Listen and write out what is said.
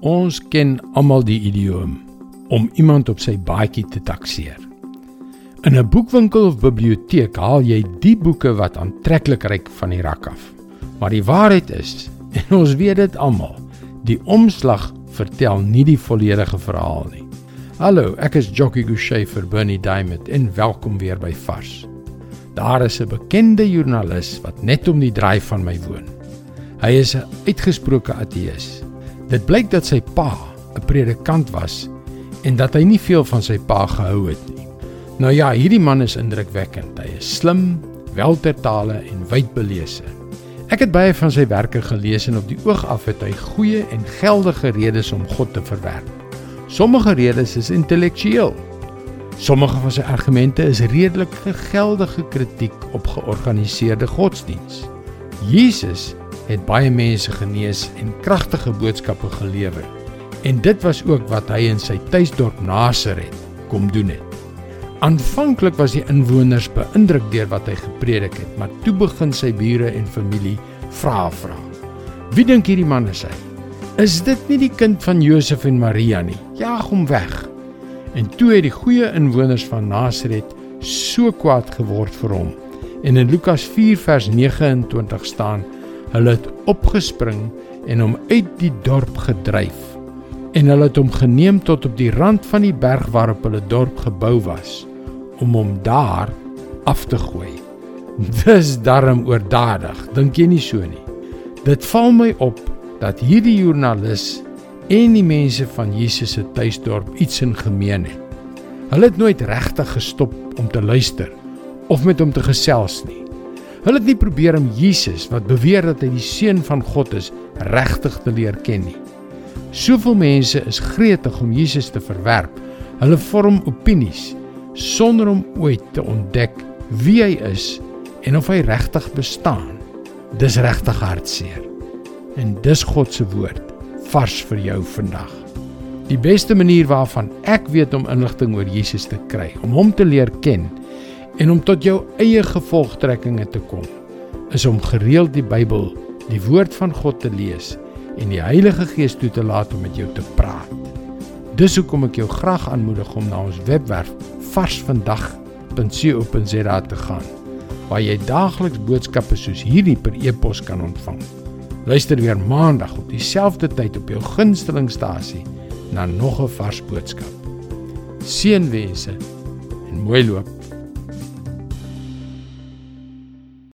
Ons ken almal die idioom om iemand op sy baadjie te takseer. In 'n boekwinkel of biblioteek haal jy die boeke wat aantreklik ryk van die rak af. Maar die waarheid is, en ons weet dit almal, die omslag vertel nie die volledige verhaal nie. Hallo, ek is Jockey Gouchee vir Bernie Diamond en welkom weer by Vars. Daar is 'n bekende joernalis wat net om die draai van my woon. Hy is 'n uitgesproke ateïs. Dit blyk dat sy pa 'n predikant was en dat hy nie veel van sy pa gehou het nie. Nou ja, hierdie man is indrukwekkend. Hy is slim, weltertale en wydbelese. Ek het baie van sy werke gelees en op die oog af het hy goeie en geldige redes om God te verwerp. Sommige redes is intellektueel. Sommige van sy argumente is redelik geldige kritiek op georganiseerde godsdiens. Jesus het baie mense genees en kragtige boodskappe gelewer. En dit was ook wat hy in sy tuisdorp Nasaret kom doen het. Aanvanklik was die inwoners beïndruk deur wat hy gepredik het, maar toe begin sy bure en familie vra vra. Wie dink hierdie man is hy? Is dit nie die kind van Josef en Maria nie? Jaag hom weg. En toe het die goeie inwoners van Nasaret so kwaad geword vir hom. En in Lukas 4 vers 29 staan: Hulle het opgespring en hom uit die dorp gedryf. En hulle het hom geneem tot op die rand van die berg waarop hulle dorp gebou was om hom daar af te gooi. Dis darm oordadig, dink jy nie so nie? Dit val my op dat hierdie joernalis en die mense van Jesus se tuisdorp iets in gemeen het. Hulle het nooit regtig gestop om te luister of met hom te gesels nie. Hulle het nie probeer om Jesus wat beweer dat hy die seun van God is, regtig te leer ken nie. Soveel mense is gretig om Jesus te verwerp. Hulle vorm opinies sonder om ooit te ontdek wie hy is en of hy regtig bestaan. Dis regtig hartseer. En dis God se woord vars vir jou vandag. Die beste manier waarvan ek weet om inligting oor Jesus te kry, om hom te leer ken, en om tot jou eie gevolgtrekkinge te kom is om gereeld die Bybel, die woord van God te lees en die Heilige Gees toe te laat om met jou te praat. Dis hoekom ek jou graag aanmoedig om na ons webwerf varsvandag.co.za te gaan waar jy daagliks boodskappe soos hierdie per e-pos kan ontvang. Luister weer maandag op dieselfde tyd op jou gunstelingstasie na nog 'n vars boodskap. Seënwense en mooi loop